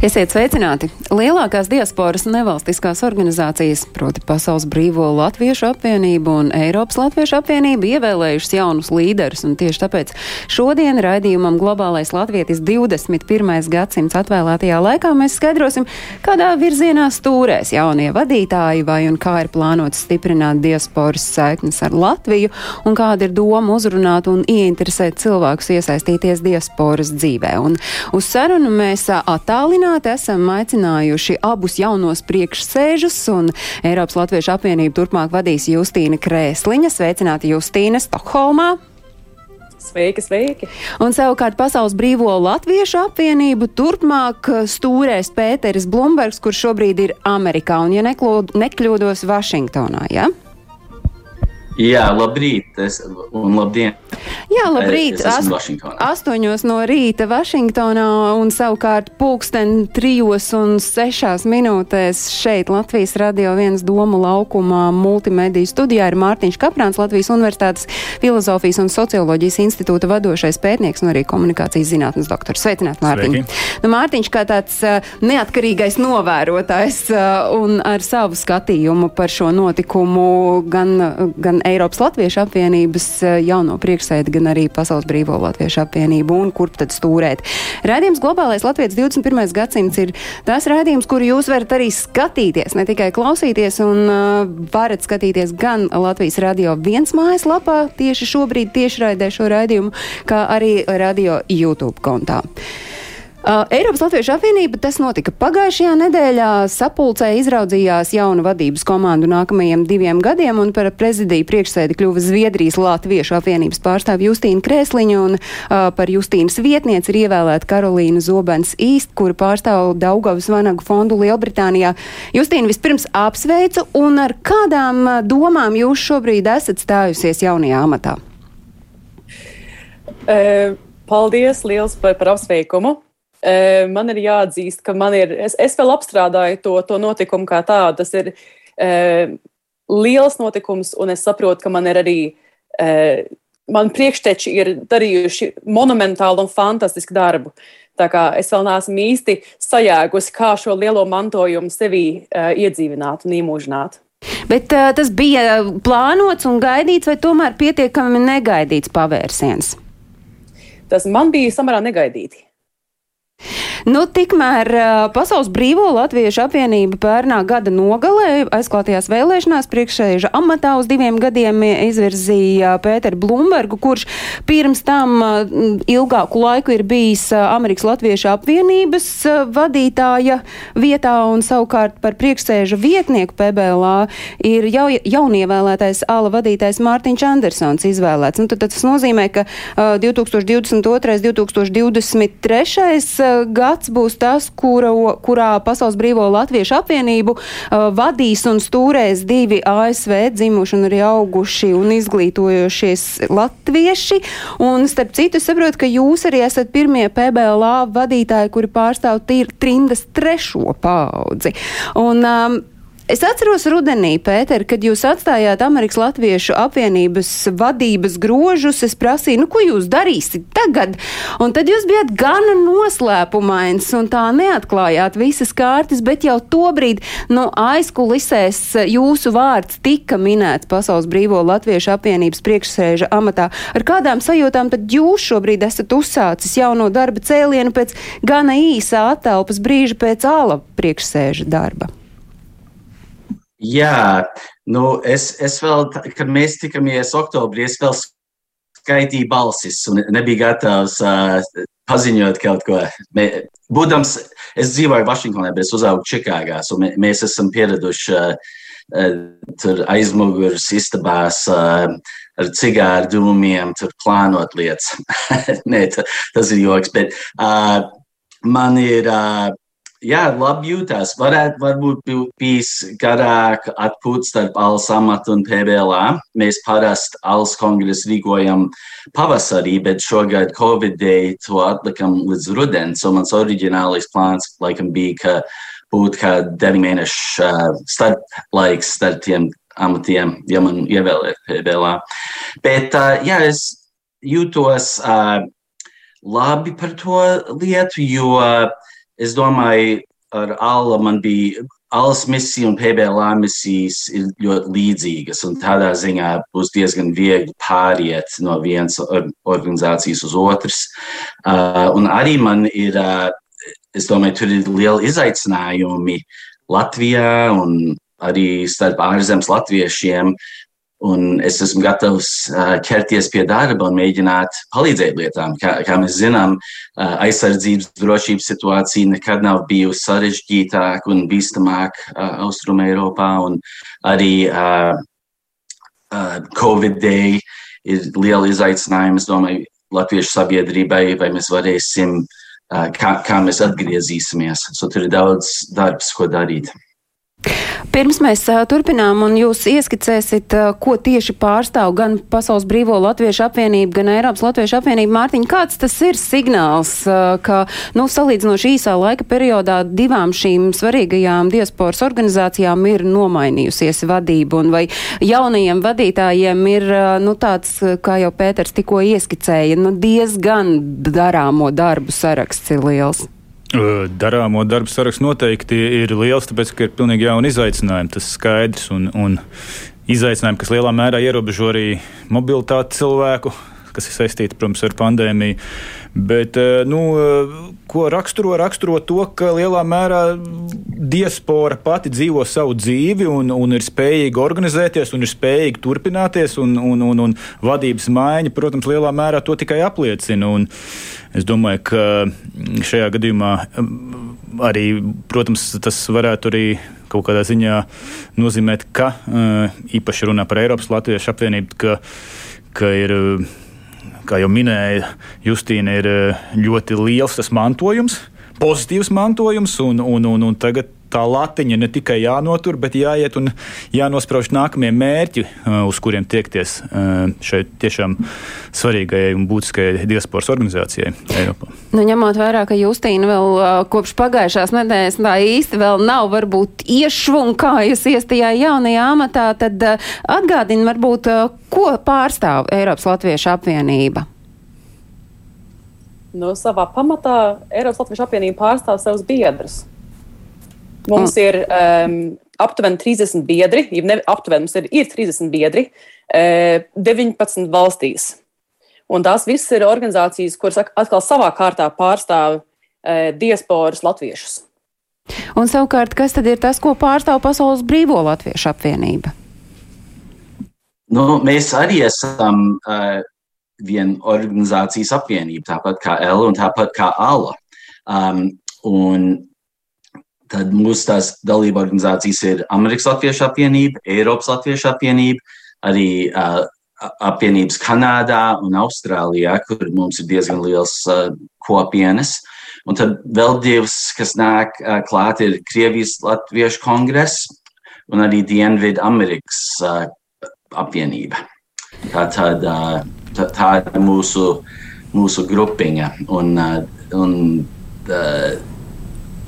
Esiet sveicināti! Lielākās diasporas nevalstiskās organizācijas, proti Pasaules Brīvo Latviešu apvienību un Eiropas Latviešu apvienību, ievēlējušas jaunus līderus, un tieši tāpēc šodien raidījumam Globālais Latvietis 21. gadsimts atvēlētajā laikā mēs skaidrosim, kādā virzienā stūrēs jaunie vadītāji vai un kā ir plānots stiprināt diasporas saiknes ar Latviju un kāda ir doma uzrunāt un ieinteresēt cilvēkus iesaistīties diasporas dzīvē. Un uz sarunu mēs ā, attālināti esam aicinājuši abus jaunos priekšsēžus, un Eiropas Latviešu apvienību turpmāk vadīs Justīna Krēsliņa. Sveicināti Justīna Stokholmā! Sveiki, sveiki! Un savukārt Pasaules Brīvo Latviešu apvienību turpmāk stūrēs Pēteris Blumbergs, kurš šobrīd ir Amerikā un, ja nekļūdos, Vašingtonā. Ja? Jā, labrīt, es, un labdien! Jā, labrīt! Es esmu Vašingtonā. Astoņos no rīta Vašingtonā un savukārt pulksten trijos un sešās minūtēs šeit Latvijas radio viens domu laukumā multimediju studijā ir Mārtiņš Kaprāns, Latvijas Universitātes filozofijas un socioloģijas institūta vadošais pētnieks un arī komunikācijas zinātnes doktors. Sveicināt, Mārtiņ! Sveiki. Nu, Mārtiņš kā tāds uh, neatkarīgais novērotājs uh, un ar savu skatījumu par šo notikumu gan, gan Eiropas Latviešu apvienības uh, jauno priekšsēdi, gan arī Pasaules Brīvo Latviešu apvienību un kurp tad stūrēt. Rādījums Globālais Latvijas 21. gadsimts ir tas rādījums, kuru jūs varat arī skatīties, ne tikai klausīties un uh, varat skatīties gan Latvijas radio viens mājaslapā tieši šobrīd tiešraidē šo raidījumu, kā arī radio YouTube kontā. Uh, Eiropas Latviešu apvienība tas notika pagājušajā nedēļā. Sapulcē izraudzījās jaunu vadības komandu nākamajiem diviem gadiem, un par prezidiju priekšsēdi kļuva Zviedrijas Latviešu apvienības pārstāvja Justīna Krēsliņa, un uh, par Justīnas vietnieci ir ievēlēta Karolīna Zobens Īst, kura pārstāv Daugavas Vanagu fondu Lielbritānijā. Justīna vispirms apsveicu, un ar kādām uh, domām jūs šobrīd esat stājusies jaunajā amatā? E, paldies liels par, par apsveikumu. E, man ir jāatzīst, ka man ir, es, es vēl apstrādāju to, to notikumu kā tādu. Tas ir e, liels notikums, un es saprotu, ka man ir arī. E, Man priekšteči ir darījuši monumentālu un fantastisku darbu. Tā kā es vēl neesmu īsti sajēgusi, kā šo lielo mantojumu sevī uh, iedzīvināt un iemūžināt. Bet uh, tas bija plānots un gaidīts, vai tomēr pietiekami negaidīts pavērsiens? Tas man bija samērā negaidīti. Nu, tikmēr Pasaules Brīvo Latviešu apvienība pērnā gada nogalē aizklātajās vēlēšanās priekšsēža amatā uz diviem gadiem izvirzīja Pēteru Blumbergu, kurš pirms tam ilgāku laiku ir bijis Amerikas Latviešu apvienības vadītāja vietā un savukārt par priekšsēža vietnieku PBLA ir jau, jaunievēlētais ala vadītājs Mārtiņš Andersons izvēlēts. Nu, tad, tad tas nozīmē, ka uh, 2022. 2023. Uh, gads būs tas, kura, kurā Pasaules Brīvo Latviešu apvienību uh, vadīs un stūrēs divi ASV dzimuši un arī auguši un izglītojošies latvieši. Un, starp citu, saprotu, ka jūs arī esat pirmie PBLA vadītāji, kuri pārstāv tīr, trindas trešo paudzi. Un, um, Es atceros rudenī, Pēter, kad jūs atstājāt Amerikas Latviešu apvienības vadības grožus. Es prasīju, nu, ko jūs darīsiet tagad? Un tad jūs bijat gana noslēpumains un tā neatklājāt visas kārtas, bet jau tobrīd nu, aizkulisēs jūsu vārds tika minēts Pasaules Brīvo Latviešu apvienības priekšsēža amatā. Ar kādām sajūtām tad jūs šobrīd esat uzsācis jauno darba cēlienu pēc gana īsa atelpas brīža pēc āla priekšsēža darba? Jā, nu es, es vēl, kad mēs tikamies oktobrī, es vēl skaitīju balsis un nebiju gatavs uh, paziņot kaut ko. Mē, būdams, es dzīvoju Vašingtonā, bet es uzaugu Čikāgā, un mē, mēs esam pieraduši uh, tur aizmugures istabās. Ar cigāru dūmiem, tur plānot lietas. Nē, tas ir joks, bet uh, man ir uh, jā, labi jūtās. Varētu varbūt bū- bijis garāk atpūta starp ALS amatu un PBLā. Mēs parasti ALS kongresu rīkojam pavasarī, bet šogad Covid dēļ to atlikam līdz rudenim. So mans oriģinālais plāns laikam bija, ka būtu kā deviņu mēnešu uh, starp laiks starp tiem amatiem, ja man ievēlēt PBLā. Bet, uh, jā, es jūtos uh, labi par to lietu, jo uh, es domāju, ar Alla man bija. Alas misija un PBLA misijas ir ļoti līdzīgas, tādā ziņā būs diezgan viegli pāriet no vienas or organizācijas uz otras. Uh, un arī man ir, uh, es domāju, tur ir lieli izaicinājumi Latvijā un arī starp ārzemes latviešiem. Un es esmu gatavs ķerties pie darba un mēģināt palīdzēt lietām. Kā, kā mēs zinām, aizsardzības drošības situācija nekad nav bijusi sarežģītāka un bīstamāka uh, Austrum Eiropā. Arī uh, uh, Covid dēļ ir liela izaicinājuma, es domāju, latviešu sabiedrībai, vai mēs varēsim, kā, kā mēs atgriezīsimies. So, tur ir daudz darbs, ko darīt. Pirms mēs turpinām un jūs ieskicēsiet, ko tieši pārstāv gan Pasaules Brīvo Latviešu apvienība, gan Eiropas Latviešu apvienība, Mārtiņa, kāds tas ir signāls, ka, nu, salīdzinoši īsā laika periodā divām šīm svarīgajām diasporas organizācijām ir nomainījusies vadība, un vai jaunajiem vadītājiem ir, nu, tāds, kā jau Pēters tikko ieskicēja, nu, diezgan darāmo darbu saraksts ir liels. Darāmo darbu saraksts noteikti ir liels, tāpēc, ka ir pilnīgi jauni izaicinājumi. Tas skaidrs un, un izaicinājumi, kas lielā mērā ierobežo arī mobilitāti cilvēku, kas ir saistīti, protams, ar pandēmiju. Bet, nu, ko raksturo? Raksturo to, ka lielā mērā diaspora pati dzīvo savu dzīvi un, un ir spējīga organizēties un ir spējīga turpināties, un, un, un, un vadības maiņa, protams, lielā mērā to tikai apliecina. Un es domāju, ka šajā gadījumā arī, protams, tas varētu arī kaut kādā ziņā nozīmēt, ka īpaši runā par Eiropas Latviešu apvienību, ka, ka ir kā jau minēja Justīna, ir ļoti liels tas mantojums, pozitīvs mantojums, un, un, un, un tagad tā latiņa ne tikai jānotur, bet jāiet un jānosprauž nākamie mērķi, uz kuriem tiekties šeit tiešām svarīgajai un būtiskajai diasporas organizācijai Eiropā. Nu, ņemot vērā, ka Justīna vēl kopš pagājušās nedēļas tā īsti vēl nav varbūt iešvunkājusi iestājā jaunajā amatā, tad atgādina varbūt, ko pārstāv Eiropas Latviešu apvienība. No savā pamatā Eiropas Latviešu apvienība pārstāv savus biedrus. Mums mm. ir um, aptuveni 30 biedri, ja ne aptuveni mums ir, ir 30 biedri uh, 19 valstīs. Un tās visas ir organizācijas, kuras atkal savā kārtā pārstāv uh, diasporas latviešus. Un savukārt, kas tad ir tas, ko pārstāv Pasaules Brīvo Latviešu apvienība? Nu, mēs arī esam uh, viena organizācijas apvienība, tāpat kā L un tāpat kā ALA. Um, un tad mūsu tās dalība organizācijas ir Amerikas Latviešu apvienība, Eiropas Latviešu apvienība, arī uh, apvienības Kanādā un Austrālijā, kur mums ir diezgan liels uh, kopienas. Un tad vēl divas, kas nāk uh, klāt, ir Krievijas Latviešu kongress un arī Dienvidu Amerikas uh, apvienība. Tā tad uh, tā, tā ir mūsu, mūsu grupiņa. Un, un,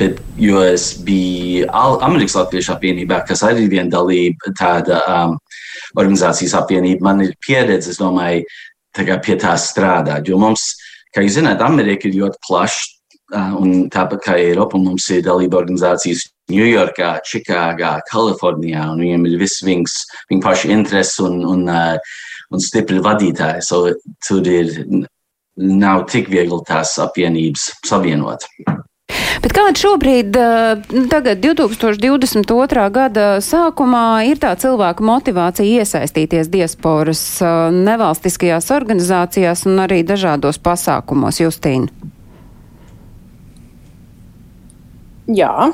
bet, jo es biju Amerikas Latviešu apvienībā, kas arī ir viena dalība, tāda um, organizācijas apvienība, man ir pieredze, es domāju, tā pie tā strādāt. Jo mums, kā jūs zināt, Amerika ir ļoti plaša. Un tāpat kā Eiropa, mums ir dalība organizācijas Ņujorkā, Čikāgā, Kalifornijā, un viņiem ir viss viņas, viņu pašu intereses un, un uh, un stipri vadītāji. So, tur ir nav tik viegli tās apvienības savienot. Bet kāda šobrīd, tagad 2022. gada sākumā, ir tā cilvēka motivācija iesaistīties diasporas nevalstiskajās organizācijās un arī dažādos pasākumos, Justīna? Jā.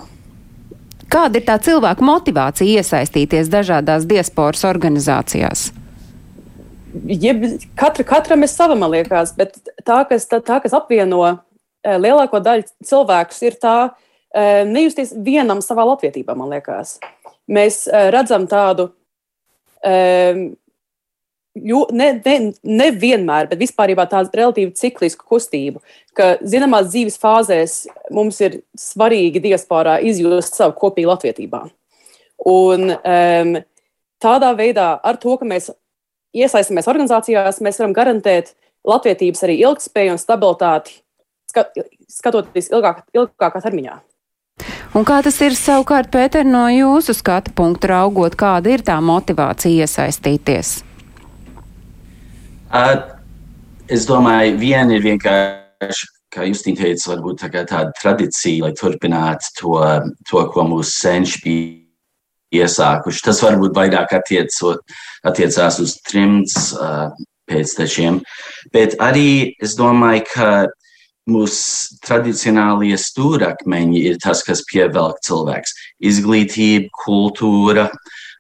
Kāda ir tā cilvēka motivācija iesaistīties dažādās diasporas organizācijās? jeb, katra, katram ir sava, man liekas, bet tā, kas, tā, tā, kas apvieno lielāko daļu cilvēkus, ir tā nejusties vienam savā latvietībā, man liekas. Mēs redzam tādu jo, ne, ne, ne vienmēr, bet vispār tādu relatīvi ciklisku kustību, ka zināmās dzīves fāzēs mums ir svarīgi diasporā izjust savu kopīgu latvietībā. Un um, tādā veidā, ar to, ka mēs iesaistamies organizācijās, mēs varam garantēt latvietības arī ilgspēju un stabilitāti, skatoties ilgāk, ilgākā termiņā. Un kā tas ir savukārt, Pēter, no jūsu skatu punktu raugot, kāda ir tā motivācija iesaistīties? Uh, es domāju, viena ir vienkārši, kā Justīna teica, varbūt tā tāda tradīcija, lai turpinātu to, to ko mūsu senči bija iesākuši. Tas varbūt vairāk attiecot, attiecās uz trimds uh, pēctečiem, bet arī es domāju, ka mūsu tradicionālie stūrakmeņi ir tas, kas pievelk cilvēks. Izglītība, kultūra,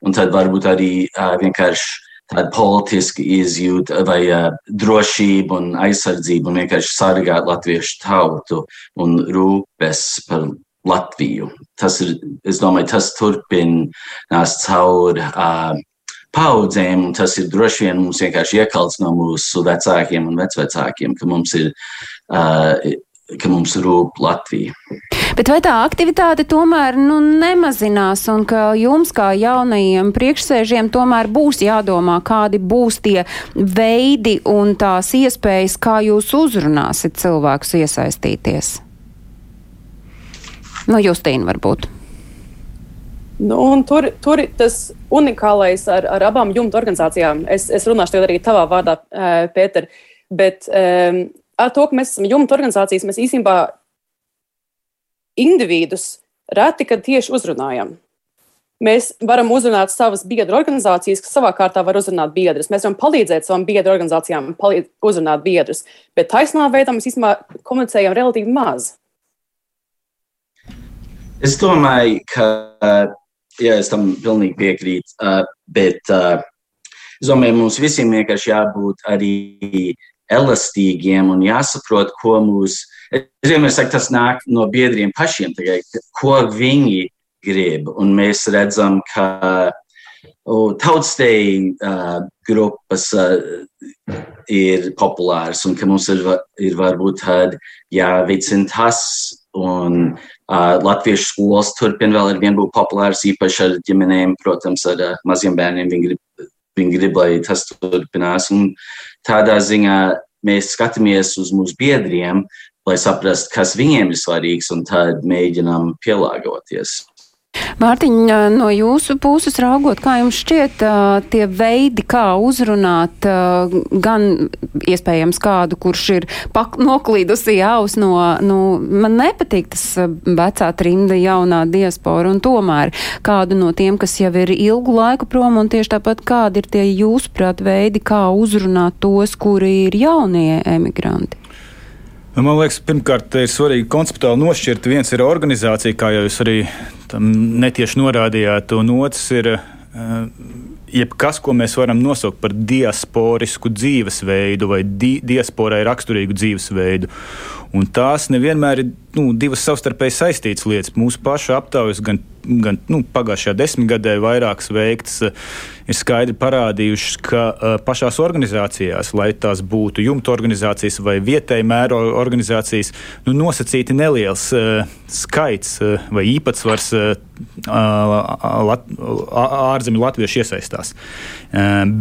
un tad varbūt arī uh, vienkārši tāda politiska izjūta vai uh, drošība un aizsardzība un vienkārši sargāt latviešu tautu un rūpes par Latviju. Tas ir, es domāju, tas turpinās caur uh, paudzēm, un tas ir droši vien mums vienkārši iekalts no mūsu vecākiem un vecvecākiem, ka mums ir uh, ka mums rūp Latvija. Bet vai tā aktivitāte tomēr nu, nemazinās un ka jums, kā jaunajiem priekšsēžiem, tomēr būs jādomā, kādi būs tie veidi un tās iespējas, kā jūs uzrunāsiet cilvēkus iesaistīties? Nu, Justīna varbūt. Nu, tur, tur tas unikālais ar, ar abām jumta organizācijām. Es, es runāšu tagad arī tavā vārdā, Pēter. Bet um, ar to, ka mēs esam jumta organizācijas, mēs īstenībā individus reti kad tieši uzrunājam. Mēs varam uzrunāt savas biedru organizācijas, kas savā kārtā var uzrunāt biedrus. Mēs varam palīdzēt savām biedru organizācijām, palīdz, uzrunāt biedrus, bet taisnā veidā mēs īstenībā komunicējam relatīvi maz. Es domāju, ka jā, es tam pilnīgi piekrītu, bet es domāju, mums visiem vienkārši jābūt arī elastīgiem un jāsaprot, ko mūsu. Es vienmēr saku, tas nāk no biedriem pašiem, tagad, ko viņi grib. Un mēs redzam, ka tautstēji uh, grupas uh, ir populāras un ka mums ir, ir varbūt tādi jāveicina tas. Un uh, latviešu skolas turpina vēl ar vienu būt populāras, īpaši ar ģimenēm, protams, ar uh, maziem bērniem. Viņi grib viņi grib, lai tas turpinās. Un tādā ziņā mēs skatāmies uz mūsu biedriem, lai saprastu, kas viņiem ir svarīgs, un tad mēģinām pielāgoties. Mārtiņ, no jūsu puses raugot, kā jums šķiet tie veidi, kā uzrunāt gan iespējams kādu, kurš ir noklīdusi jaus no, nu, man nepatīk tas vecā trimda jaunā diaspora, un tomēr kādu no tiem, kas jau ir ilgu laiku prom, un tieši tāpat kādi ir tie jūsuprāt veidi, kā uzrunāt tos, kuri ir jaunie emigranti? Nu, man liekas, pirmkārt, ir svarīgi konceptuāli nošķirt. Viens ir organizācija, kā jau jūs arī netieši norādījāt, un otrs ir uh, jebkas, ko mēs varam nosaukt par diasporisku dzīvesveidu vai di diasporai raksturīgu dzīvesveidu. Un tās nevienmēr ir nu, divas savstarpēji saistītas lietas. Mūsu pašu aptaujas, gan, gan nu, pagājušajā desmitgadē, vairākas veikts, ir skaidri parādījušas, ka uh, pašās organizācijās, lai tās būtu jumta organizācijas vai vietēji mēroga organizācijas, nu, nosacīti neliels uh, skaits uh, vai īpatsvars lat, ārzemju latviešu iesaistās.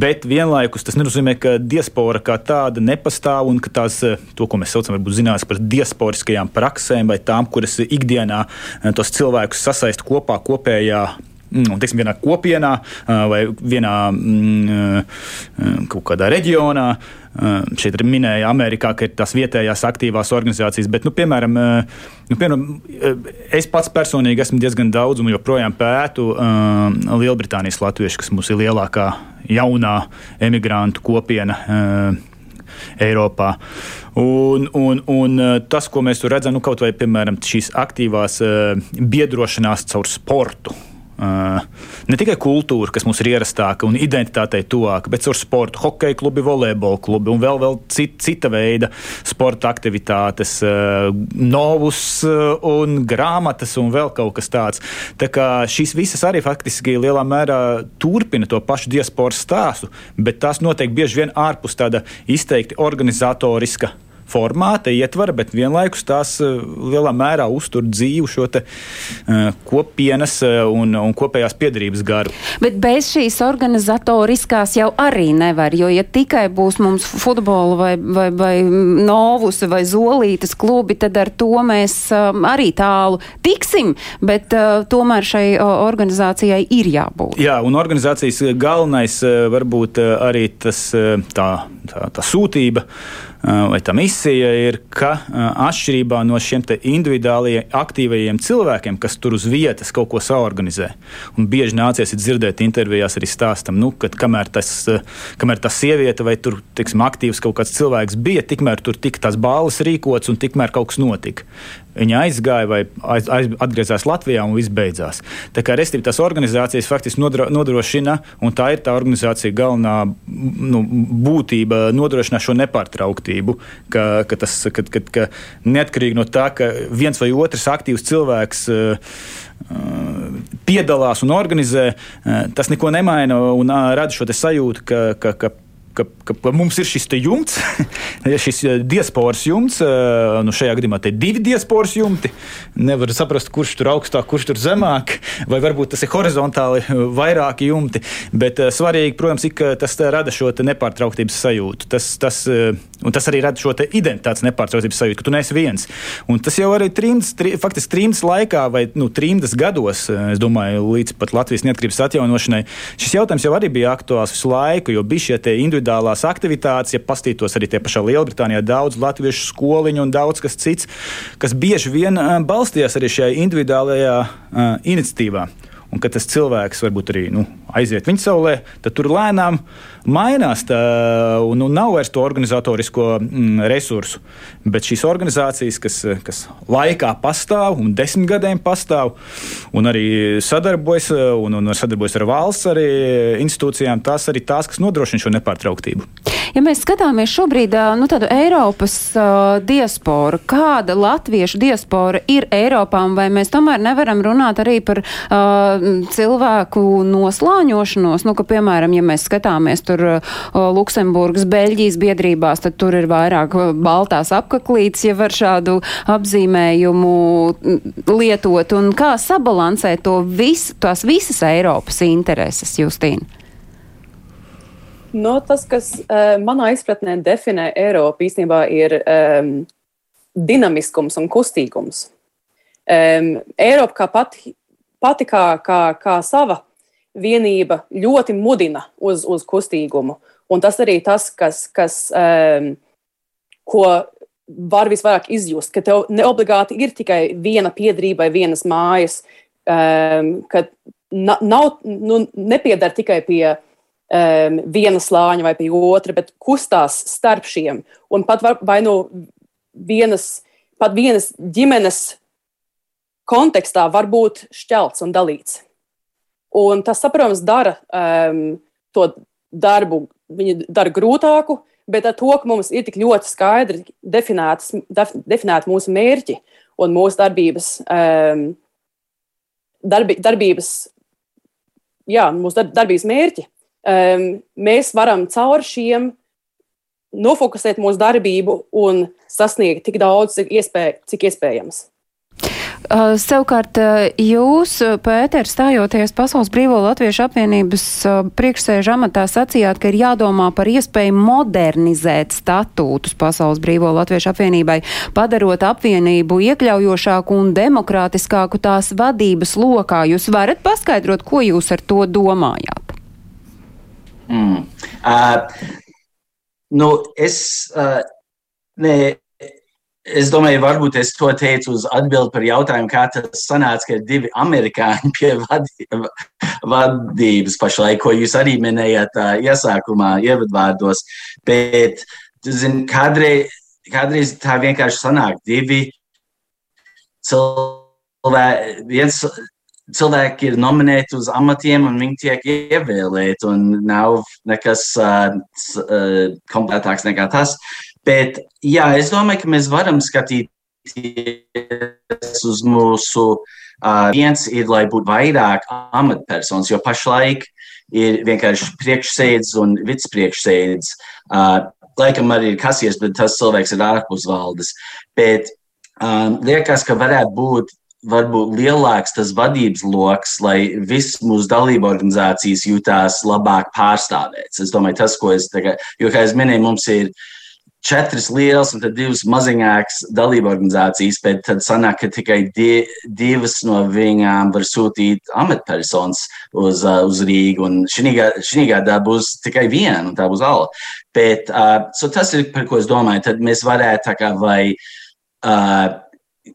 Bet vienlaikus tas nenozīmē, ka diaspora kā tāda nepastāv un ka tās, to, ko mēs saucam, varbūt zinās par diasporiskajām praksēm vai tām, kuras ikdienā eh, tos cilvēkus sasaist kopā kopējā mm, teiksim, vienā kopienā eh, vai vienā mm, eh, kaut kādā reģionā. Šeit ir minēja Amerikā, ka ir tās vietējās aktīvās organizācijas, bet, nu, piemēram, nu, piemēram, es pats personīgi esmu diezgan daudz un joprojām pētu Lielbritānijas latviešu, kas mums ir lielākā jaunā emigrantu kopiena Eiropā. Un, un, un eh, tas, ko mēs tur redzam, nu, kaut vai piemēram šīs aktīvās uh, biedrošanās caur sportu. Ne tikai kultūru, kas mums ir ierastāka un identitātei tuvāka, bet caur sportu, hokeja klubi, volejbola klubi un vēl, vēl cit, cita veida sporta aktivitātes, novus un grāmatas un vēl kaut kas tāds. Tā kā šīs visas arī faktiski lielā mērā turpina to pašu diasporas stāstu, bet tās notiek bieži vien ārpus tāda izteikti organizatoriska formāta, ietvara, bet vienlaikus tās eh, lielā mērā uztur dzīvu šo te, uh, kopienas eh, un, un kopējās piedarības garu. Bet bez šīs organizatoriskās jau arī nevar, jo ja tikai būs mums futbola vai, vai, vai novus vai zolītas klubi, tad ar to mēs um, arī tālu tiksim, bet uh, tomēr šai uh, organizācijai ir jābūt. Jā, un organizācijas galvenais varbūt arī tas tā, tā, tā sūtība vai tā misija ir, ka atšķirībā no šiem individuālajiem, aktīvajiem cilvēkiem, kas tur uz vietas kaut ko saorganizē, un bieži nācies dzirdēt intervijās arī stāstam, nu, ka kamēr, tas, kamēr tā sieviete vai tur, teiksim, aktīvs kaut kāds cilvēks bija, tikmēr tur tika tās balvas rīkots un tikmēr kaut kas notika. Viņa aizgāja vai aiz, aiz, atgriezās Latvijā un viss beidzās. Tā kā restīvi tās organizācijas faktiski nodro, nodrošina, un tā ir tā organizācija galvenā nu, būtība, nodrošināt šo nepārtrauktību. Ka, ka tas, ka, ka, ka neatkarīgi no tā, ka viens vai otrs aktīvs cilvēks uh, piedalās un organizē, tas neko nemaina un rada šo sajūtu, ka, ka, ka ka, ka, ka mums ir šis jumts, šis eh, diasporas jumts. Eh, nu šajā gadījumā te ir divi diasporas jumti. Nevar saprast, kurš tur augstāk, kurš tur zemāk, vai varbūt tas ir horizontāli eh, vairāki jumti. Bet svarīgi, protams, ir, ka tas rada šo nepārtrauktības sajūtu. Tas, tas, un tas arī rada šo identitātes nepārtrauktības sajūtu, ka tu neesi viens. Un tas jau arī trimdas, tri, faktiski trimdas laikā vai nu, trimdas gados, es domāju, līdz pat Latvijas neatkarības atjaunošanai, šis jautājums jau arī bija aktuāls visu laiku, jo bija šie individuāli individuālās aktivitātes, ja pastītos arī tie pašā Lielbritānijā, daudz latviešu skoliņu un daudz kas cits, kas bieži vien balstījās arī šajā individuālajā uh, iniciatīvā. Un kad tas cilvēks varbūt arī nu, aiziet viņa saulē, tad tur lēnām mainās. Tā, un, un nav vairs to organizatorisko mm, resursu. Bet šīs organizācijas, kas, kas laikā pastāv un desmit gadiem pastāv, un arī sadarbojas, un, un sadarbojas ar valsts arī institūcijām, tās arī tās, kas nodrošina šo nepārtrauktību. Ja mēs skatāmies šobrīd nu, tādu Eiropas uh, diasporu, kāda latviešu diaspora ir Eiropā, vai mēs tomēr nevaram runāt arī par uh, cilvēku noslāņošanos, nu, ka, piemēram, ja mēs skatāmies tur uh, Luksemburgas, Beļģijas biedrībās, tad tur ir vairāk baltās apaklītes, ja var šādu apzīmējumu lietot, un kā sabalansēt to visu, tās visas Eiropas intereses, Justīna? No, tas, kas uh, manā izpratnē definē Eiropu, īstenībā ir um, dinamiskums un kustīgums. Um, Eiropa kā pati, pati kā, kā, kā sava vienība ļoti mudina uz, uz kustīgumu. Un tas arī tas, kas, kas um, ko var visvairāk izjust, ka tev neobligāti ir tikai viena piedrība vai vienas mājas, um, ka na, nav, nu, nepiedara tikai pie um, viena slāņa vai pie otra, bet kustās starp šiem. Un pat var, vai nu vienas, pat vienas ģimenes kontekstā var būt šķelts un dalīts. Un tas, saprotams, dara um, to darbu, viņa dara grūtāku, bet ar to, ka mums ir tik ļoti skaidri definēti definēt mūsu mērķi un mūsu darbības, um, darbi, darbības, jā, mūsu darbības mērķi, um, mēs varam caur šiem nofokusēt mūsu darbību un sasniegt tik daudz, cik, iespēj, cik iespējams. Savukārt jūs, Pēter, stājoties Pasaules Brīvo Latviešu apvienības priekšsēža amatā, sacījāt, ka ir jādomā par iespēju modernizēt statūtus Pasaules Brīvo Latviešu apvienībai, padarot apvienību iekļaujošāku un demokrātiskāku tās vadības lokā. Jūs varat paskaidrot, ko jūs ar to domājāt? Mm. Uh, nu, es, uh, ne, es domāju, varbūt es to teicu uz atbildi par jautājumu, kā tas sanāca, ka divi amerikāņi pie vadi, vadības pašlaik, ko jūs arī minējāt uh, iesākumā, ievadvārdos. Bet, zin, kādreiz, kādreiz tā vienkārši sanāk divi cilvēki, viens cilvēki ir nominēti uz amatiem un viņi tiek ievēlēti. Nav nekas uh, uh, kompletāks nekā tas. Bet jā, es domāju, ka mēs varam skatīties uz mūsu. Uh, viens ir, lai būtu vairāk amatpersonas, jo pašlaik ir vienkārši priekšsēdz un vicepriekšsēdz. Uh, laikam arī ir kasies, bet tas cilvēks ir ārpus valdes. Bet um, liekas, ka varētu būt varbūt lielāks tas vadības lokus, lai visas mūsu dalību organizācijas jutās labāk pārstāvētas. Es domāju, tas, ko es tagad, jo, kā es minēju, mums ir četras lielas un divas maziņākas dalību organizācijas, bet tad sanāk, ka tikai di divas no viņām var sūtīt amatpersonas uz, uh, uz Rīgu, un šī gadā būs tikai viena, un tā būs Ala. Bet uh, so tas ir, par ko es domāju, tad mēs varētu tā kā vai uh,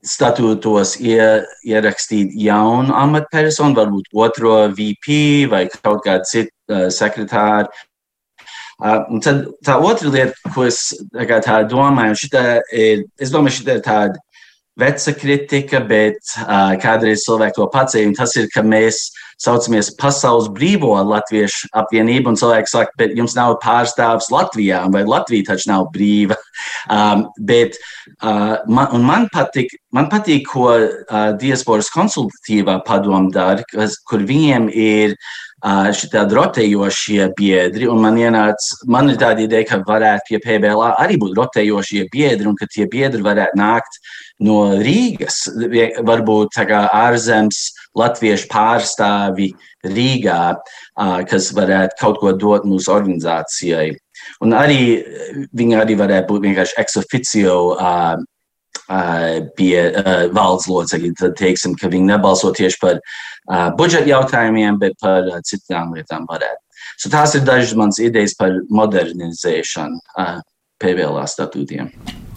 statūtos ie, ierakstīt jaunu amatpersonu, varbūt otro VP vai kaut kādu citu uh, sekretāru. Uh, un tad tā otra lieta, ko es tā domāju, ir, es domāju, šī ir tāda veca kritika, bet uh, kādreiz cilvēki to pacēla. Tas ir, ka mēs saucamies Pasaules brīvo latviešu apvienību, un cilvēki saka, bet jums nav pārstāvs Latvijā, vai Latvija taču nav brīva. Um, bet uh, man, man, patīk, man patīk, ko uh, diasporas konsultatīvā padoma dara, kur viņiem ir uh, šitādi rotējošie biedri, un man ienāca, man ir tāda ideja, ka varētu pie PBLA arī būt rotējošie biedri, un ka tie biedri varētu nākt no Rīgas, varbūt ārzemes latviešu pārstāvi Rīgā, kas varētu kaut ko dot mūsu organizācijai. Un arī viņi arī varētu būt vienkārši uh, pie valdes locekļi. Tad teiksim, ka viņi nebalso tieši par budžeta jautājumiem, bet par citām lietām varētu. So tās ir dažas manas idejas par modernizēšanu PVL statūtiem.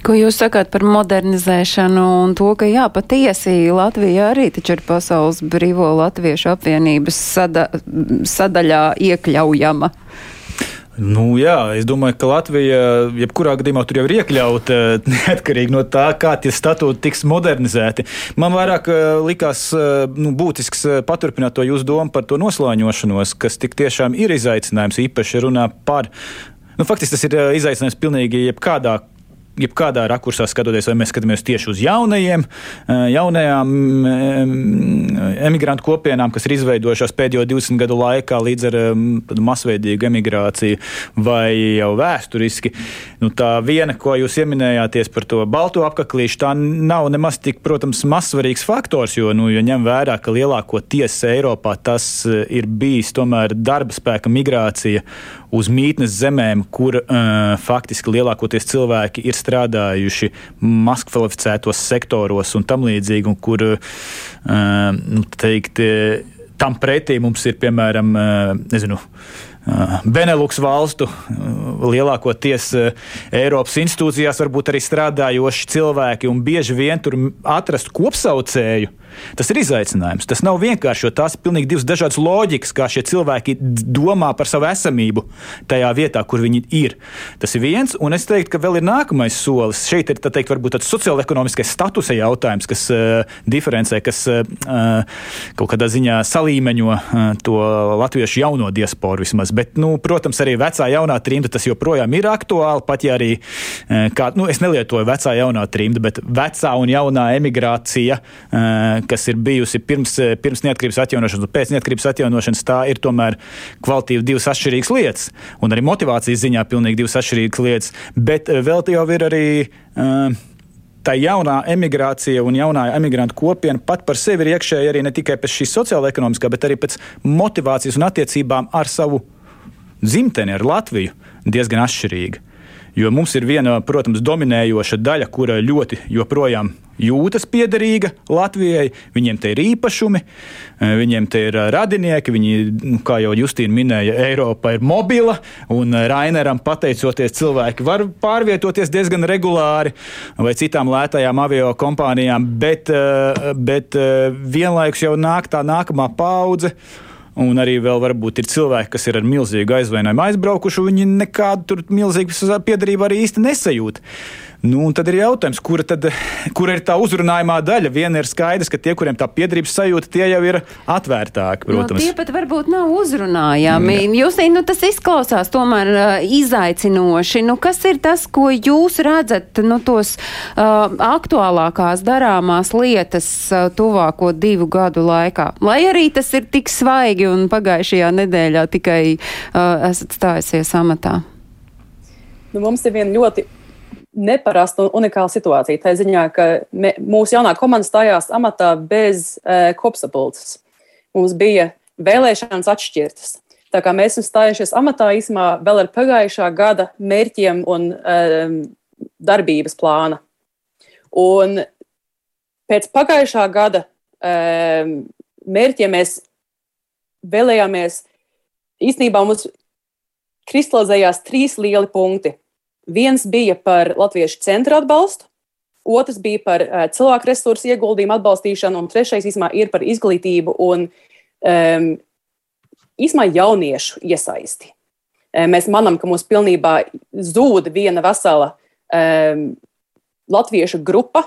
Ko jūs sakāt par modernizēšanu un to, ka jā, patiesi Latvija arī taču ir pasaules brīvo latviešu apvienības sada, sadaļā iekļaujama? Nu, jā, es domāju, ka Latvija, jebkurā gadījumā, tur jau ir iekļauta neatkarīgi no tā, kā tie statūti tiks modernizēti. Man vairāk eh, likās eh, nu, būtisks eh, paturpināt to jūsu domu par to noslāņošanos, kas tik tiešām ir izaicinājums, īpaši runā par. Nu, faktiski tas ir izaicinājums pilnīgi jebkādā jebkādā rakursā skatoties, vai mēs skatāmies tieši uz jaunajiem, eh, jaunajām emigrantu kopienām, kas ir izveidojušās pēdējo 20 gadu laikā līdz ar masveidīgu emigrāciju, vai jau vēsturiski. Nu, tā viena, ko jūs pieminējāties par to balto apaklīšu, tā nav nemaz tik, protams, mazsvarīgs faktors, jo, nu, jo ņem vērā, ka lielāko tiesu Eiropā tas eh, ir bijis tomēr darba spēka migrācija uz mītnes zemēm, kur uh, faktiski lielākoties cilvēki ir strādājuši mazkvalificētos sektoros un tam līdzīgi, un kur, uh, nu, teikt, tam pretī mums ir, piemēram, uh, nezinu, Benelux valstu lielākoties Eiropas institūcijās varbūt arī strādājoši cilvēki, un bieži vien tur atrast kopsaucēju Tas ir izaicinājums. Tas nav vienkārši, jo tās ir pilnīgi divas dažādas loģikas, kā šie cilvēki domā par savu esamību tajā vietā, kur viņi ir. Tas ir viens, un es teiktu, ka vēl ir nākamais solis. Šeit ir teikt, varbūt tāds sociālais statusa jautājums, kas uh, diferencē, kas uh, kaut kādā ziņā salīmeņo uh, to latviešu jauno diasporu vismaz. Bet, nu, protams, arī vecā jaunā trimta tas joprojām ir aktuāli. Pat ja arī, uh, kā, nu, es nelietoju vecā jaunā trimta, bet vecā un jaunā emigrācija. Uh, kas ir bijusi pirms, eh, pirms neatkarības atjaunošanas un pēc neatkarības atjaunošanas, tā ir tomēr kvalitīvi divas atšķirīgas lietas. Un arī motivācijas ziņā pilnīgi divas atšķirīgas lietas. Bet eh, vēl jau ir arī. Uh, tā jaunā emigrācija un jaunā emigrantu kopiena pat par sevi ir iekšēji arī ne tikai pēc šīs sociāla-ekonomiskā, bet arī pēc motivācijas un attiecībām ar savu dzimteni, ar Latviju, diezgan atšķirīga. Jo mums ir viena, protams, dominējoša daļa, kura ļoti joprojām jūtas piederīga Latvijai. Viņiem te ir īpašumi, eh, viņiem te ir eh, radinieki. Viņi, nu, kā jau Justīna minēja, Eiropa ir mobila, un eh, Raineram pateicoties, cilvēki var pārvietoties diezgan regulāri vai citām lētajām avio kompānijām, bet, bet vienlaikus jau nāk tā nākamā paudze Un arī vēl varbūt ir cilvēki, kas ir ar milzīgu aizvainojumu aizbraukuši, viņi nekādu tur milzīgu piedarību arī īsti nesajūt. Nu, tad ir jautājums, kura, tad, kura ir tā uzrunājumā daļa. Viena ir skaidrs, ka tie, kuriem tā piedrības sajūta, tie jau ir atvērtāki. Nu, Protams. tie pat varbūt nav uzrunājami. Jūs, nu, tas izklausās tomēr uh, izaicinoši. Nu, kas ir tas, ko jūs redzat, nu, tos uh, aktuālākās darāmās lietas uh, tuvāko divu gadu laikā? Lai arī tas ir tik svaigi un pagājušajā nedēļā tikai uh, esat stājusies amatā. Nu, mums ir viena ļoti neparasta un unikāla situācija. Tā ziņā, ka me, mūsu jaunā komanda stājās amatā bez e, kopsapulces. Mums bija vēlēšanas atšķirtas. Tā kā mēs esam stājušies amatā īsumā vēl ar pagājušā gada mērķiem un e, darbības plāna. Un pēc pagājušā gada e, mērķiem mēs vēlējāmies, īstenībā mums kristalizējās trīs lieli punkti. Viens bija par latviešu centra atbalstu, otrs bija par uh, cilvēku resursu ieguldījumu atbalstīšanu, un trešais īsumā ir par izglītību un um, īsumā jauniešu iesaisti. Um, mēs manām, ka mums pilnībā zūd viena vesela um, latviešu grupa,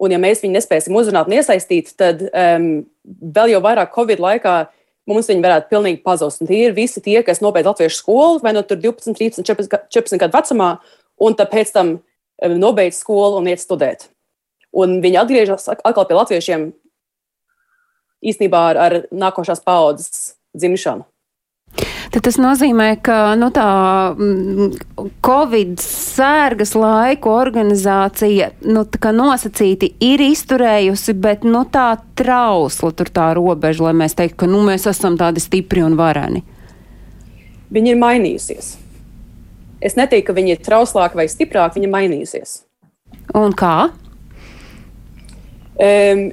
un ja mēs viņu nespēsim uzrunāt un iesaistīt, tad um, vēl jau vairāk Covid laikā mums viņi varētu pilnīgi pazust. Un tie ir visi tie, kas nobeidz latviešu skolu, vai no nu 12, 13, 14, 14 gadu vecumā, un pēc tam nobeidz skolu un iet studēt. Un viņi atgriežas atkal pie latviešiem īstenībā ar, ar nākošās paudzes dzimšanu. Tad tas nozīmē, ka nu, tā Covid sērgas laiku organizācija nu, nosacīti ir izturējusi, bet nu, tā trausla tur tā robeža, lai mēs teiktu, ka nu, mēs esam tādi stipri un vareni. Viņa ir mainījusies. Es neteiktu, ka viņa ir trauslāka vai stiprāka, viņa ir mainījusies. Un kā? Um,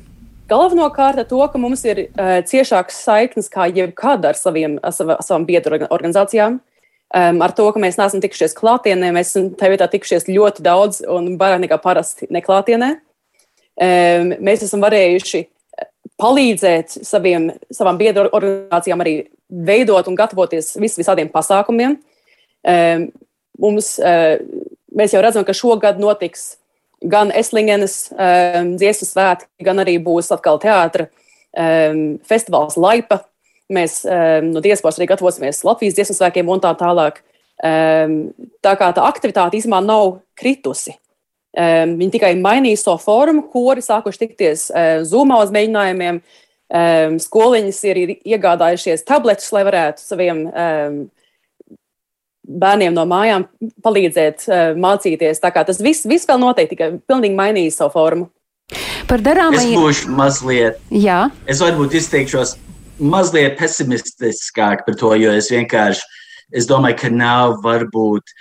Galvenokārt to, ka mums ir uh, ciešākas saiknes kā jebkad ar saviem, ar sav, savām biedru organizācijām. Um, ar to, ka mēs neesam tikušies klātienē, mēs esam tajā vietā tikušies ļoti daudz un vairāk nekā parasti neklātienē. Um, mēs esam varējuši palīdzēt saviem, savām biedru organizācijām arī veidot un gatavoties vis, visādiem pasākumiem. Um, mums, uh, mēs jau redzam, ka šogad notiks gan Eslingenes um, dziesmu svētki, gan arī būs atkal teātra um, festivāls Laipa. Mēs um, no diasporas arī gatavosimies Latvijas dziesmu svētkiem un tā tālāk. Um, tā kā tā aktivitāte īstenībā nav kritusi. Um, viņi tikai mainīja savu formu, kuri sākuši tikties uh, zūmā uz mēģinājumiem. Um, skoliņas ir iegādājušies tabletus, lai varētu saviem um, bērniem no mājām palīdzēt uh, mācīties. Tā kā tas viss, viss vēl notiek, tikai pilnīgi mainījis savu formu. Par darāmajiem. Es būšu mazliet. Jā. Es varbūt izteikšos mazliet pesimistiskāk par to, jo es vienkārši es domāju, ka nav varbūt.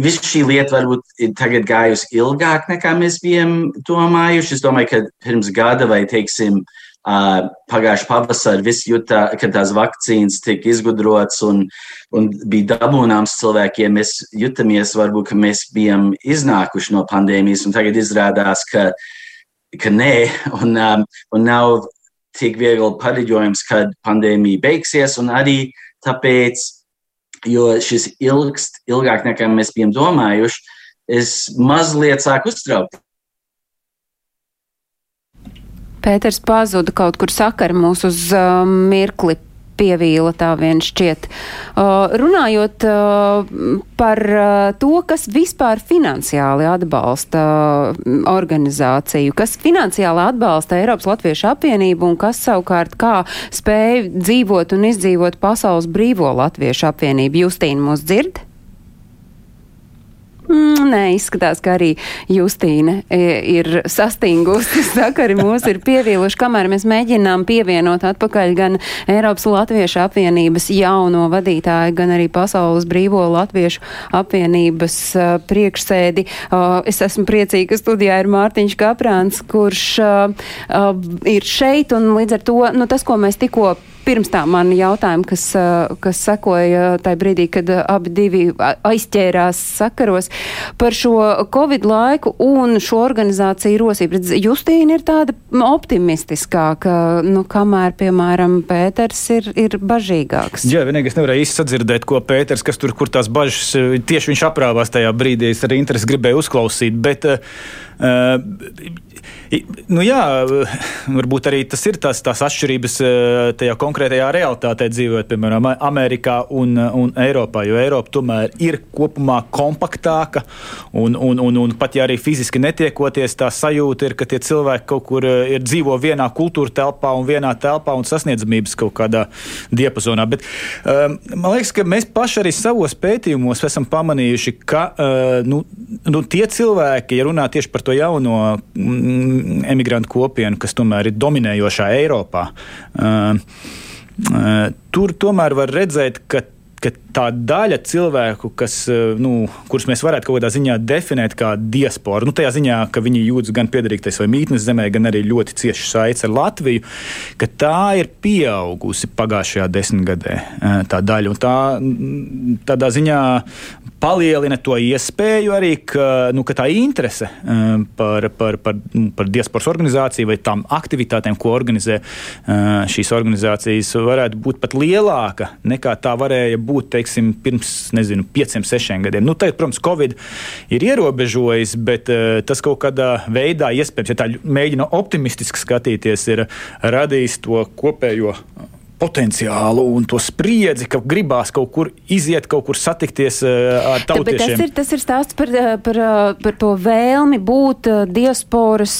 Viss šī lieta varbūt ir tagad gājusi ilgāk nekā mēs bijām domājuši. Es domāju, ka pirms gada vai, teiksim, Uh, Pagājušā pavasarī viss jūta, ka tās vakcīnas tika izgudrotas un, un bija dabūnāms cilvēkiem. Mēs jutamies, varbūt, ka mēs bijām iznākuši no pandēmijas, un tagad izrādās, ka, ka nē, un, um, un nav tik viegli pareģojums, kad pandēmija beigsies, un arī tāpēc, jo šis ilgst ilgāk nekā mēs bijām domājuši, es mazliet sāku uztraukt Pēters pazuda kaut kur sakara mūs uz uh, mirkli pievīla tā vien šķiet. Uh, runājot uh, par uh, to, kas vispār finansiāli atbalsta uh, organizāciju, kas finansiāli atbalsta Eiropas Latviešu apvienību un kas savukārt kā spēj dzīvot un izdzīvot pasaules brīvo Latviešu apvienību. Justīna mūs dzird? Mm, nē, izskatās, ka arī Justīna e, ir sastingusi. Sakari mūs ir pievīluši, kamēr mēs mēģinām pievienot atpakaļ gan Eiropas Latviešu apvienības jauno vadītāju, gan arī Pasaules brīvo Latviešu apvienības uh, priekšsēdi. Uh, es esmu priecīga, ka studijā ir Mārtiņš Kaprāns, kurš uh, ir šeit un līdz ar to, nu, tas, ko mēs tikko pirms tā man jautājumi, kas, kas sekoja tajā brīdī, kad abi divi aizķērās sakaros par šo Covid laiku un šo organizāciju rosību. Justīna ir tāda optimistiskāka, nu, kamēr, piemēram, Pēters ir, ir bažīgāks. Jā, vienīgi es nevarēju īsti sadzirdēt, ko Pēters, kas tur, kur tās bažas, tieši viņš aprāvās tajā brīdī, es arī interesi gribēju uzklausīt, bet uh, Nu jā, varbūt arī tas ir tās, tās atšķirības tajā konkrētajā realitātē dzīvojot, piemēram, Amerikā un, un Eiropā. Jo Eiropa tomēr ir kopumā kompaktāka, un, un, un, un pat ja arī fiziski netiekoties, tā sajūta ir, ka tie cilvēki kaut kur ir dzīvo vienā kultūra telpā un vienā telpā un sasniedzamības kaut kādā diapazonā. Bet um, man liekas, ka mēs paši arī savos pētījumos esam pamanījuši, ka uh, nu, nu, tie cilvēki, ja runā tieši par to jauno. Mm, emigrantu kopienu, kas tomēr ir dominējošā Eiropā. Uh, tur tomēr var redzēt, ka ka tā daļa cilvēku, kas, eh, nu, kurus mēs varētu kaut kādā ziņā definēt kā diasporu, nu, tajā ziņā, ka viņi jūtas gan piederīgais vai mītnes zemē, gan arī ļoti cieši saites ar Latviju, ka tā ir pieaugusi pagājušajā desmitgadē. Eh, tā daļa, un tā tādā ziņā palielina to iespēju arī, ka, nu, ka tā interese eh, par, par, par, nu, par diasporas organizāciju vai tām aktivitātēm, ko organizē šīs organizācijas, varētu būt pat lielāka nekā tā varēja būt teiksim, pirms nezinu, pieciem, sešiem gadiem. Nu, tagad, protams, Covid ir ierobežojis, bet uh, tas kaut kādā veidā, iespējams, ja tā mēģina optimistiski skatīties, ir radījis to kopējo potenciālu un to spriedzi, ka gribās kaut kur iziet, kaut kur satikties uh, ar tautiešiem. Tas ir, tas ir stāsts par, eh, par, eh, par to vēlmi būt diasporas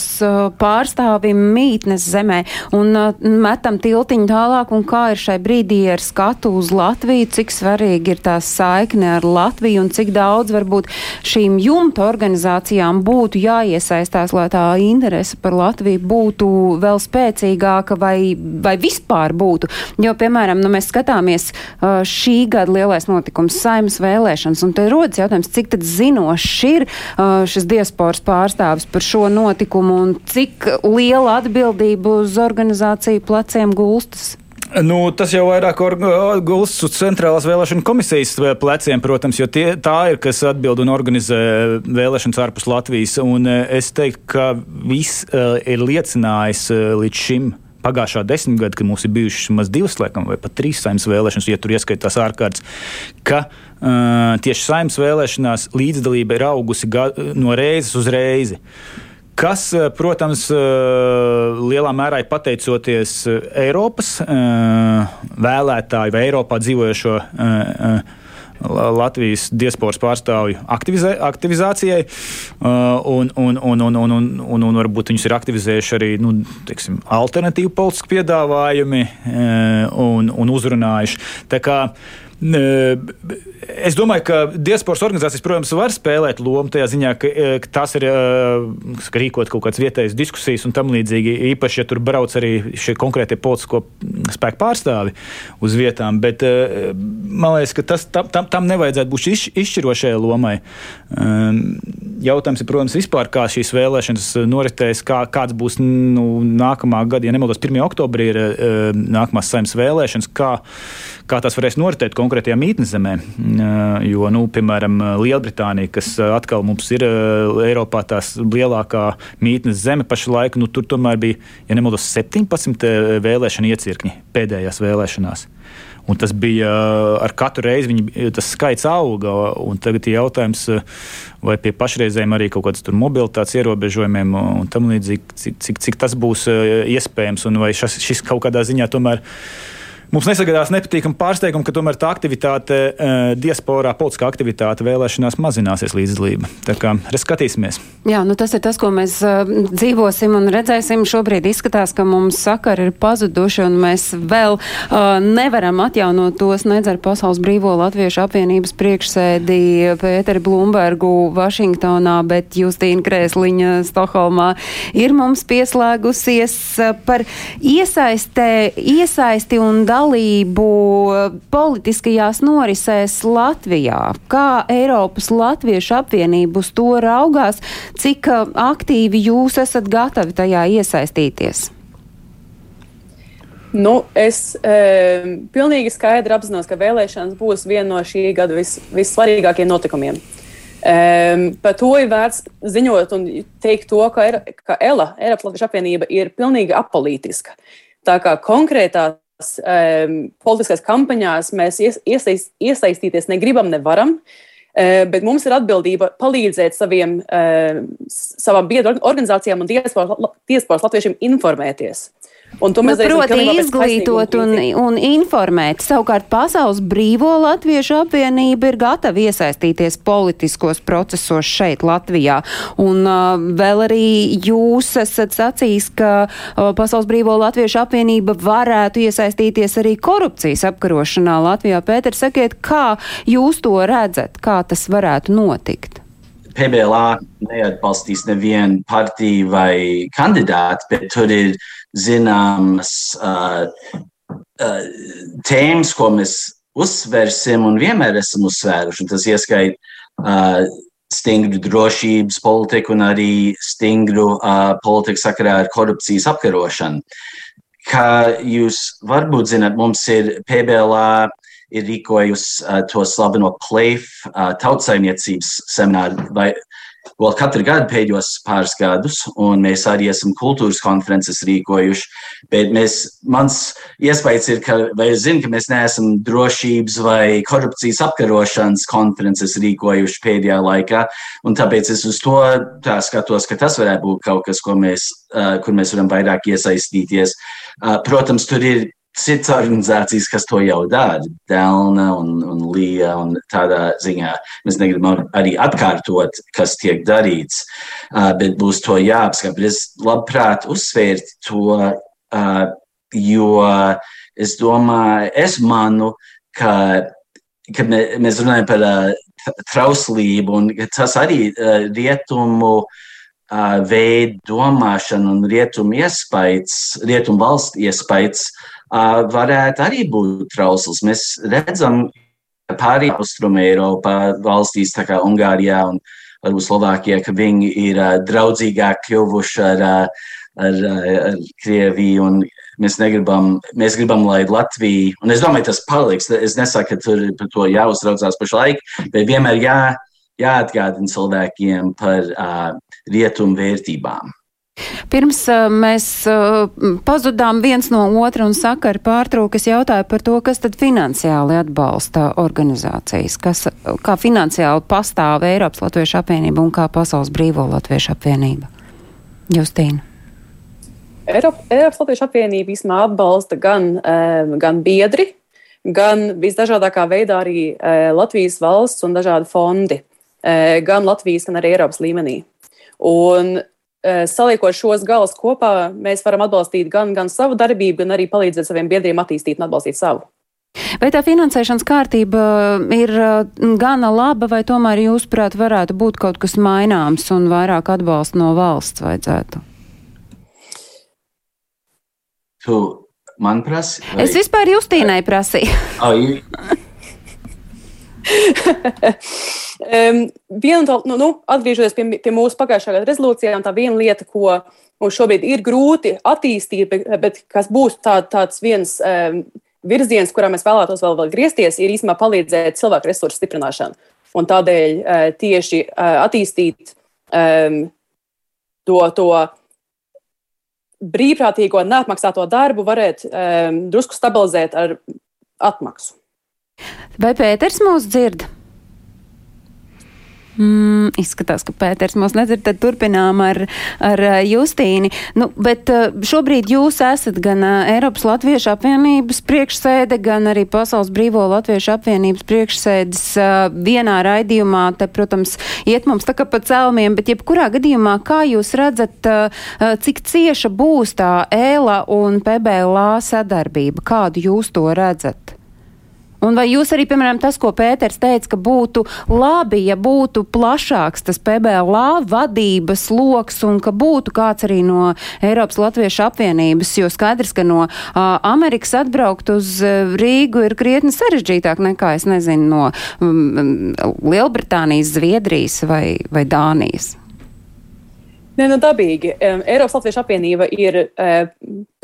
pārstāvim mītnes zemē un metam tiltiņu tālāk un kā ir šai brīdī ar skatu uz Latviju, cik svarīgi ir tā saikne ar Latviju un cik daudz varbūt šīm jumta organizācijām būtu jāiesaistās, lai tā interese par Latviju būtu vēl spēcīgāka vai, vai vispār būtu. Jo, piemēram, nu, mēs skatāmies šī gada lielais notikums, saimnes vēlēšanas, un te rodas jautājums, cik tad zinošs ir šis diasporas pārstāvis par šo notikumu un cik liela atbildība uz organizāciju pleciem gulstas. Nu, tas jau vairāk gulstas uz centrālās vēlēšana komisijas pleciem, protams, jo tie, tā ir, kas atbild un organizē vēlēšanas ārpus Latvijas. Un es teiktu, ka viss uh, ir liecinājis uh, līdz šim pagājušā desmitgadē, kad mums ir bijušas maz divas, laikam, vai pat trīs saimnes vēlēšanas, ja tur ieskaitās ārkārtas, ka uh, tieši saimnes vēlēšanās līdzdalība ir augusi no reizes uz reizi. Kas, protams, lielā mērā ir pateicoties Eiropas vēlētāju vai Eiropā dzīvojošo Latvijas diasporas pārstāvju aktivizē, aktivizācijai, un, un, un, un, un, un, un, un varbūt viņus ir aktivizējuši arī nu, teiksim, alternatīvu politisku piedāvājumi un, un uzrunājuši. Es domāju, ka diasporas organizācijas, protams, var spēlēt lomu tajā ziņā, ka, ka tās ir ka rīkot kaut kādas vietējas diskusijas un tam līdzīgi. Īpaši, ja tur brauc arī šie konkrētie politisko spēku pārstāvi uz vietām. Bet man liekas, ka tas, tam, tam, tam nevajadzētu būt iš, izšķirošajai lomai. Jautājums ir, protams, vispār, kā šīs vēlēšanas noritēs, kā, kāds būs nu, nākamā gada, ja nemaldos, 1. oktobrī ir nākamās saimnes vēlēšanas. Kā, kā tās varēs noritēt konkrētajā mītnes zemē. Jo, nu, piemēram, Lielbritānija, kas atkal mums ir Eiropā tās lielākā mītnes zeme pašlaik, nu, tur tomēr bija, ja nemaldos, 17 vēlēšana iecirkņi pēdējās vēlēšanās. Un tas bija ar katru reizi, viņi, tas skaits auga. Tagad ir jautājums, vai pie pašreizējiem arī kaut kādas mobilitātes ierobežojumiem un tam līdzīgi, cik, cik, cik tas būs iespējams, un vai šis, šis kaut kādā ziņā tomēr ir Mums nesagādās nepatīkami pārsteigumi, ka tomēr tā aktivitāte, uh, diasporā, politiskā aktivitāte vēlēšanās mazināsies līdzdalība. Tā kā skatīsimies. Jā, nu tas ir tas, ko mēs uh, dzīvosim un redzēsim. Šobrīd izskatās, ka mums sakari ir pazuduši un mēs vēl uh, nevaram atjaunot tos nedz ar Pasaules brīvo latviešu apvienības priekšsēdī Pēteri Blumbergu Vašingtonā, bet Justīna Krēsliņa Stokholmā ir mums pieslēgusies par iesaistē, iesaisti un dalību dalību politiskajās norisēs Latvijā. Kā Eiropas Latviešu apvienība uz to raugās, cik aktīvi jūs esat gatavi tajā iesaistīties? Nu, es e, pilnīgi skaidri apzinos, ka vēlēšanas būs viena no šī gada vis, vissvarīgākajiem notikumiem. Um, par to ir vērts ziņot un teikt to, ka, er, ka ELA, Eiropas Latvijas apvienība, ir pilnīgi apolitiska. Tā kā konkrētās um, politiskās kampaņās mēs ies, iesaist, iesaistīties negribam, nevaram. Uh, bet mums ir atbildība palīdzēt saviem, uh, savām biedru organizācijām un diasporas latviešiem informēties. Nu, proti izglītot un, un informēt. Savukārt Pasaules brīvo latviešu apvienība ir gatava iesaistīties politiskos procesos šeit Latvijā. Un uh, vēl arī jūs esat sacījis, ka uh, Pasaules brīvo latviešu apvienība varētu iesaistīties arī korupcijas apkarošanā Latvijā. Pēter, sakiet, kā jūs to redzat, kā tas varētu notikt? PBLA neatbalstīs nevienu partiju vai kandidātu, bet tur ir zināmas uh, uh, tēmas, ko mēs uzsversim un vienmēr esam uzsvēruši. Tas ieskait uh, stingru drošības politiku un arī stingru uh, politiku sakarā ar korupcijas apkarošanu. Kā jūs varbūt zināt, mums ir PBLA ir rīkojusi uh, to slaveno PLAIF uh, tautsaimniecības semināru vai vēl katru gadu pēdējos pāris gadus, un mēs arī esam kultūras konferences rīkojuši. Bet mēs, mans iespējas ir, ka, vai es zinu, ka mēs neesam drošības vai korupcijas apkarošanas konferences rīkojuši pēdējā laikā, tāpēc es uz to skatos, ka tas varētu būt kaut kas, mēs, uh, kur mēs varam vairāk iesaistīties. Protams, tur ir citas organizācijas, kas to jau dara, Delna un, un Lija, un tādā ziņā mēs negribam arī atkārtot, kas tiek darīts, uh, bet būs to jāapskata. Es labprāt uzsvērtu to, uh, jo es domāju, es manu, ka, mē, mēs runājam par uh, trauslību, un tas arī uh, rietumu uh, veidu domāšanu un rietumu iespējas, rietumu valstu iespējas varētu arī būt trausls. Mēs redzam, ka pārējā austruma Eiropā valstīs, tā kā Ungārijā un varbūt Slovākijā, ka viņi ir draudzīgāk kļuvuši ar, ar, ar Krieviju. Mēs, negribam, mēs gribam, lai Latvija, un es domāju, tas paliks. Es nesaku, ka tur par to jāuztraucās pašlaik, bet vienmēr jā, jāatgādina cilvēkiem par uh, rietumu vērtībām. Pirms uh, mēs uh, pazudām viens no otra un sakari pārtrūkas jautāju par to, kas tad finansiāli atbalsta organizācijas, kas, kā finansiāli pastāv Eiropas Latviešu apvienība un kā Pasaules brīvo Latviešu apvienība. Justīna. Eiropa, Eiropas Latviešu apvienība īstenībā atbalsta gan, gan biedri, gan visdažādākā veidā arī Latvijas valsts un dažādi fondi, gan Latvijas, gan arī Eiropas līmenī. Un Eh, saliekot šos galus kopā, mēs varam atbalstīt gan, gan savu darbību, gan arī palīdzēt saviem biedriem attīstīt un atbalstīt savu. Vai tā finansēšanas kārtība ir mm, gana laba, vai tomēr jūsuprāt varētu būt kaut kas maināms un vairāk atbalsta no valsts vajadzētu? Tu man prasi? Vai... Es vispār Justīnai prasīju. um, no, nu, nu, atgriežoties pie, pie mūsu pagājušā gada rezolūcijām, tā viena lieta, ko mums šobrīd ir grūti attīstīt, bet, bet kas būs tā, tāds viens um, virziens, kurā mēs vēlētos vēl, vēl griezties, ir īstenībā palīdzēt cilvēku resursu stiprināšanu. Un tādēļ uh, tieši uh, attīstīt um, to, to brīvprātīgo neapmaksāto darbu varētu um, drusku stabilizēt ar atmaksu. Vai Pēters mūs dzird? Mm, izskatās, ka Pēters mūs nedzird, tad turpinām ar, ar Justīni. Nu, bet šobrīd jūs esat gan Eiropas Latviešu apvienības priekšsēde, gan arī Pasaules Brīvo Latviešu apvienības priekšsēdes vienā raidījumā. Te, protams, iet mums tā kā pa celmiem, bet jebkurā gadījumā, kā jūs redzat, cik cieša būs tā ēla un PBLA sadarbība? Kādu jūs to redzat? Un vai jūs arī, piemēram, tas, ko Pēters teica, ka būtu labi, ja būtu plašāks tas PBLA vadības loks un ka būtu kāds arī no Eiropas Latviešu apvienības, jo skaidrs, ka no uh, Amerikas atbraukt uz uh, Rīgu ir krietni sarežģītāk nekā, es nezinu, no um, Lielbritānijas, Zviedrijas vai, vai Dānijas. Nē, nu dabīgi. Um, Eiropas Latviešu apvienība ir uh,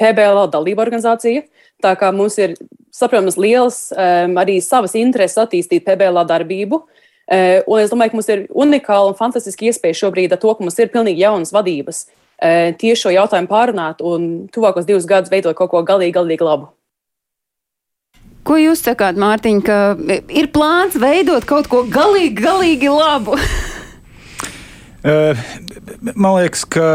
PBL dalība organizācija. Tā kā mums ir, saprotams, liels um, arī savas intereses attīstīt PBL darbību. Uh, un es domāju, ka mums ir unikāla un fantastiska iespēja šobrīd ar to, ka mums ir pilnīgi jaunas vadības, uh, tieši šo jautājumu pārunāt un tuvākos divus gadus veidot kaut ko galīgi, galīgi labu. Ko jūs sakāt, Mārtiņ, ka ir plāns veidot kaut ko galīgi, galīgi labu? Eh, man liekas, ka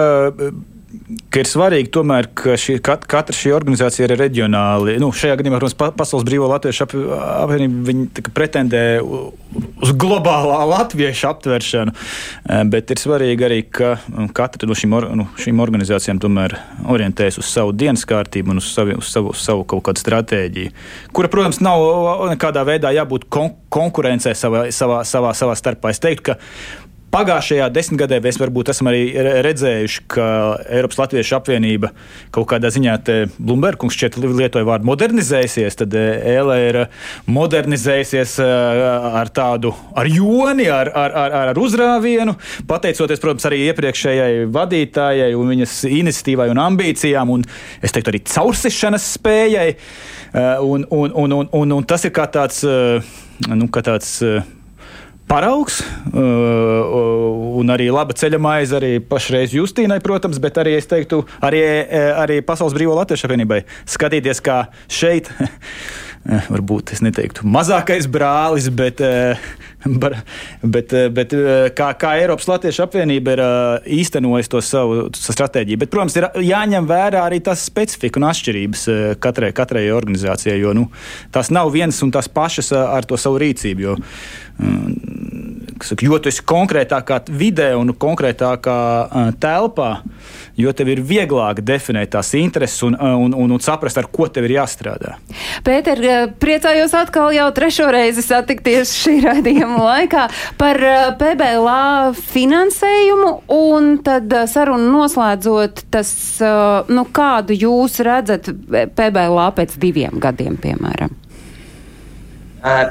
ka ir svarīgi tomēr, ka šī, kat, katra šī organizācija ir reģionāli. Nu, šajā gadījumā, protams, Pasaules Brīvā Latviešu apvienība pretendē uz globālā latviešu aptveršanu, eh, bet ir svarīgi arī, ka um, katra no šīm, or, nu, šīm organizācijām tomēr orientējas uz savu dienas kārtību un uz savu, uz savu, uz savu kaut kādu stratēģiju, kura, protams, nav nekādā veidā jābūt kon konkurencē savā, savā, savā, savā starpā. Es teiktu, ka Pagājušajā desmitgadē mēs varbūt esam arī redzējuši, ka Eiropas Latviešu apvienība kaut kādā ziņā, Blūmbergs šķiet lietoja vārdu modernizējusies, tad Ēlē ir modernizējusies ar tādu, ar joni, ar, ar, ar, ar uzrāvienu, pateicoties, protams, arī iepriekšējai vadītājai un viņas iniciatīvai un ambīcijām, un es teiktu arī caursišanas spējai. Un, un, un, un, un, un tas ir kā tāds, nu, kā tāds paraugs uh, un arī laba ceļa maize arī pašreiz Justīnai, protams, bet arī es teiktu, arī, arī Pasaules Brīvā Latviešu apvienībai skatīties, kā šeit. Varbūt es neteiktu mazākais brālis, bet, bet, bet kā, kā Eiropas Latviešu apvienība ir īstenojusi to savu stratēģiju. Bet, protams, ir jāņem vērā arī tās specifika un atšķirības katrai, katrai organizācijai, jo nu, tās nav vienas un tās pašas ar to savu rīcību. Jo, saka, jo tu esi konkrētākā vidē un konkrētākā telpā, jo tev ir vieglāk definēt tās intereses un, un, un, un saprast, ar ko tev ir jāstrādā. Pēter, priecājos atkal jau trešo reizi satikties šī raidījuma laikā par PBLA finansējumu un tad sarunu noslēdzot tas, nu, kādu jūs redzat PBLA pēc diviem gadiem, piemēram. Uh,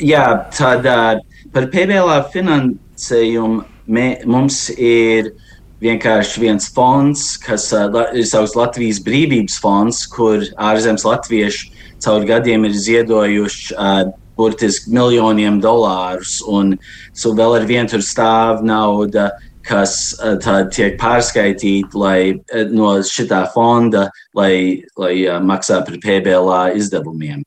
jā, tad uh, Par PBLā finansējumu mē, mums ir vienkārši viens fonds, kas uh, ir savs Latvijas brīvības fonds, kur ārzemes latvieši caur gadiem ir ziedojuši uh, burtiski miljoniem dolārus. Un so vēl ar vienu tur stāv nauda, kas uh, tiek pārskaitīta lai, uh, no šitā fonda, lai, lai uh, maksā par PBLā izdevumiem.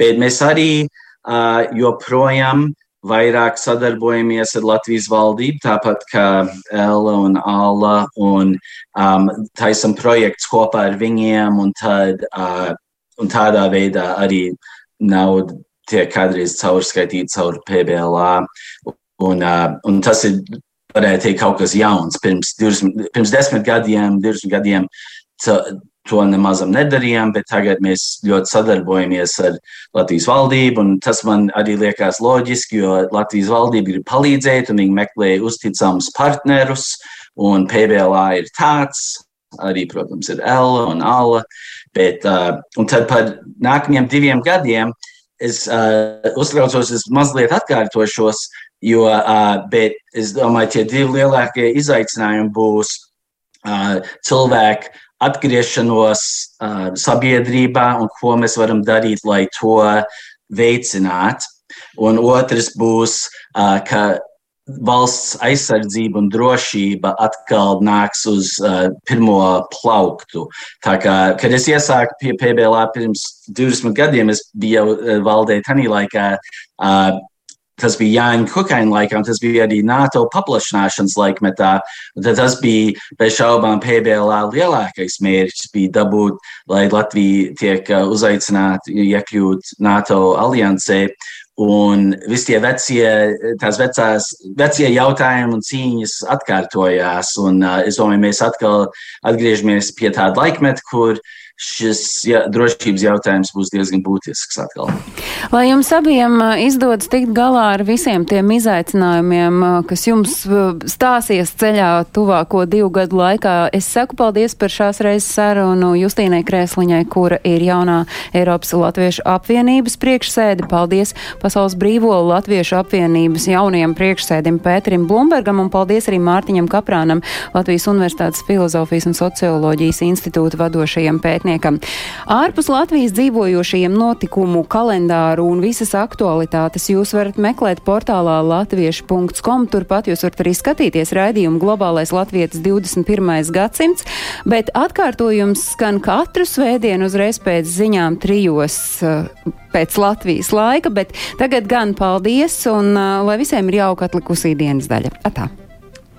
Bet mēs arī uh, joprojām vairāk sadarbojamies ar Latvijas valdību, tāpat kā Ella un Alla, un um, taisam projekts kopā ar viņiem, un, tad, uh, un tādā veidā arī nauda tiek kādreiz caurskaitīta caur PBLA, un, uh, un tas ir, varētu teikt, kaut kas jauns. Pirms, 20, pirms desmit gadiem, 20 gadiem to nemazam nedarījām, bet tagad mēs ļoti sadarbojamies ar Latvijas valdību. Tas man arī liekas loģiski, jo Latvijas valdība grib palīdzēt, un viņi meklē uzticamus partnerus, un PBLA ir tāds, arī, protams, ir Ella un Alla. Bet, uh, un tad par nākamajiem diviem gadiem es uh, uztraucos, es mazliet atkārtošos, jo uh, es domāju, tie divi lielākie izaicinājumi būs uh, cilvēki atgriešanos uh, sabiedrībā un ko mēs varam darīt, lai to veicinātu. Un otrs būs, uh, ka valsts aizsardzība un drošība atkal nāks uz uh, pirmo plauktu. Tā kā, kad es iesāku pie PBLā pirms 20 gadiem, es biju uh, valdē tanī laikā. Uh, tas bija Jāņa Kukaina laikā, un tas bija arī NATO paplašināšanas laikmetā. Tad tas bija bez šaubām PBLā lielākais mērķis, bija dabūt, lai Latvija tiek uh, uzaicināta iekļūt NATO aliansē. Un visi tie vecie, tās vecās, vecie jautājumi un cīņas atkārtojās. Un, uh, es domāju, mēs atkal atgriežamies pie tāda laikmeta, kur šis jā, drošības jautājums būs diezgan būtisks atkal. Lai jums abiem izdodas tikt galā ar visiem tiem izaicinājumiem, kas jums stāsies ceļā tuvāko divu gadu laikā, es saku paldies par šās reizes sarunu Justīnai Krēsliņai, kura ir jaunā Eiropas Latviešu apvienības priekšsēde. Paldies Pasaules brīvo Latviešu apvienības jaunajam priekšsēdim Pēterim Blumbergam un paldies arī Mārtiņam Kaprānam, Latvijas Universitātes filozofijas un socioloģijas institūta vadošajam pētniekam. Ārpus Latvijas dzīvojošajiem notikumu kalendāru un visas aktualitātes jūs varat meklēt portālā latviešu.com. Turpat jūs varat arī skatīties raidījumu Globālais Latvijas 21. gadsimts, bet atkārtojums skan katru svētdienu uzreiz pēc ziņām trijos eh, pēc Latvijas laika, bet tagad gan paldies un uh, lai visiem ir jauka atlikusī dienas daļa. Atā!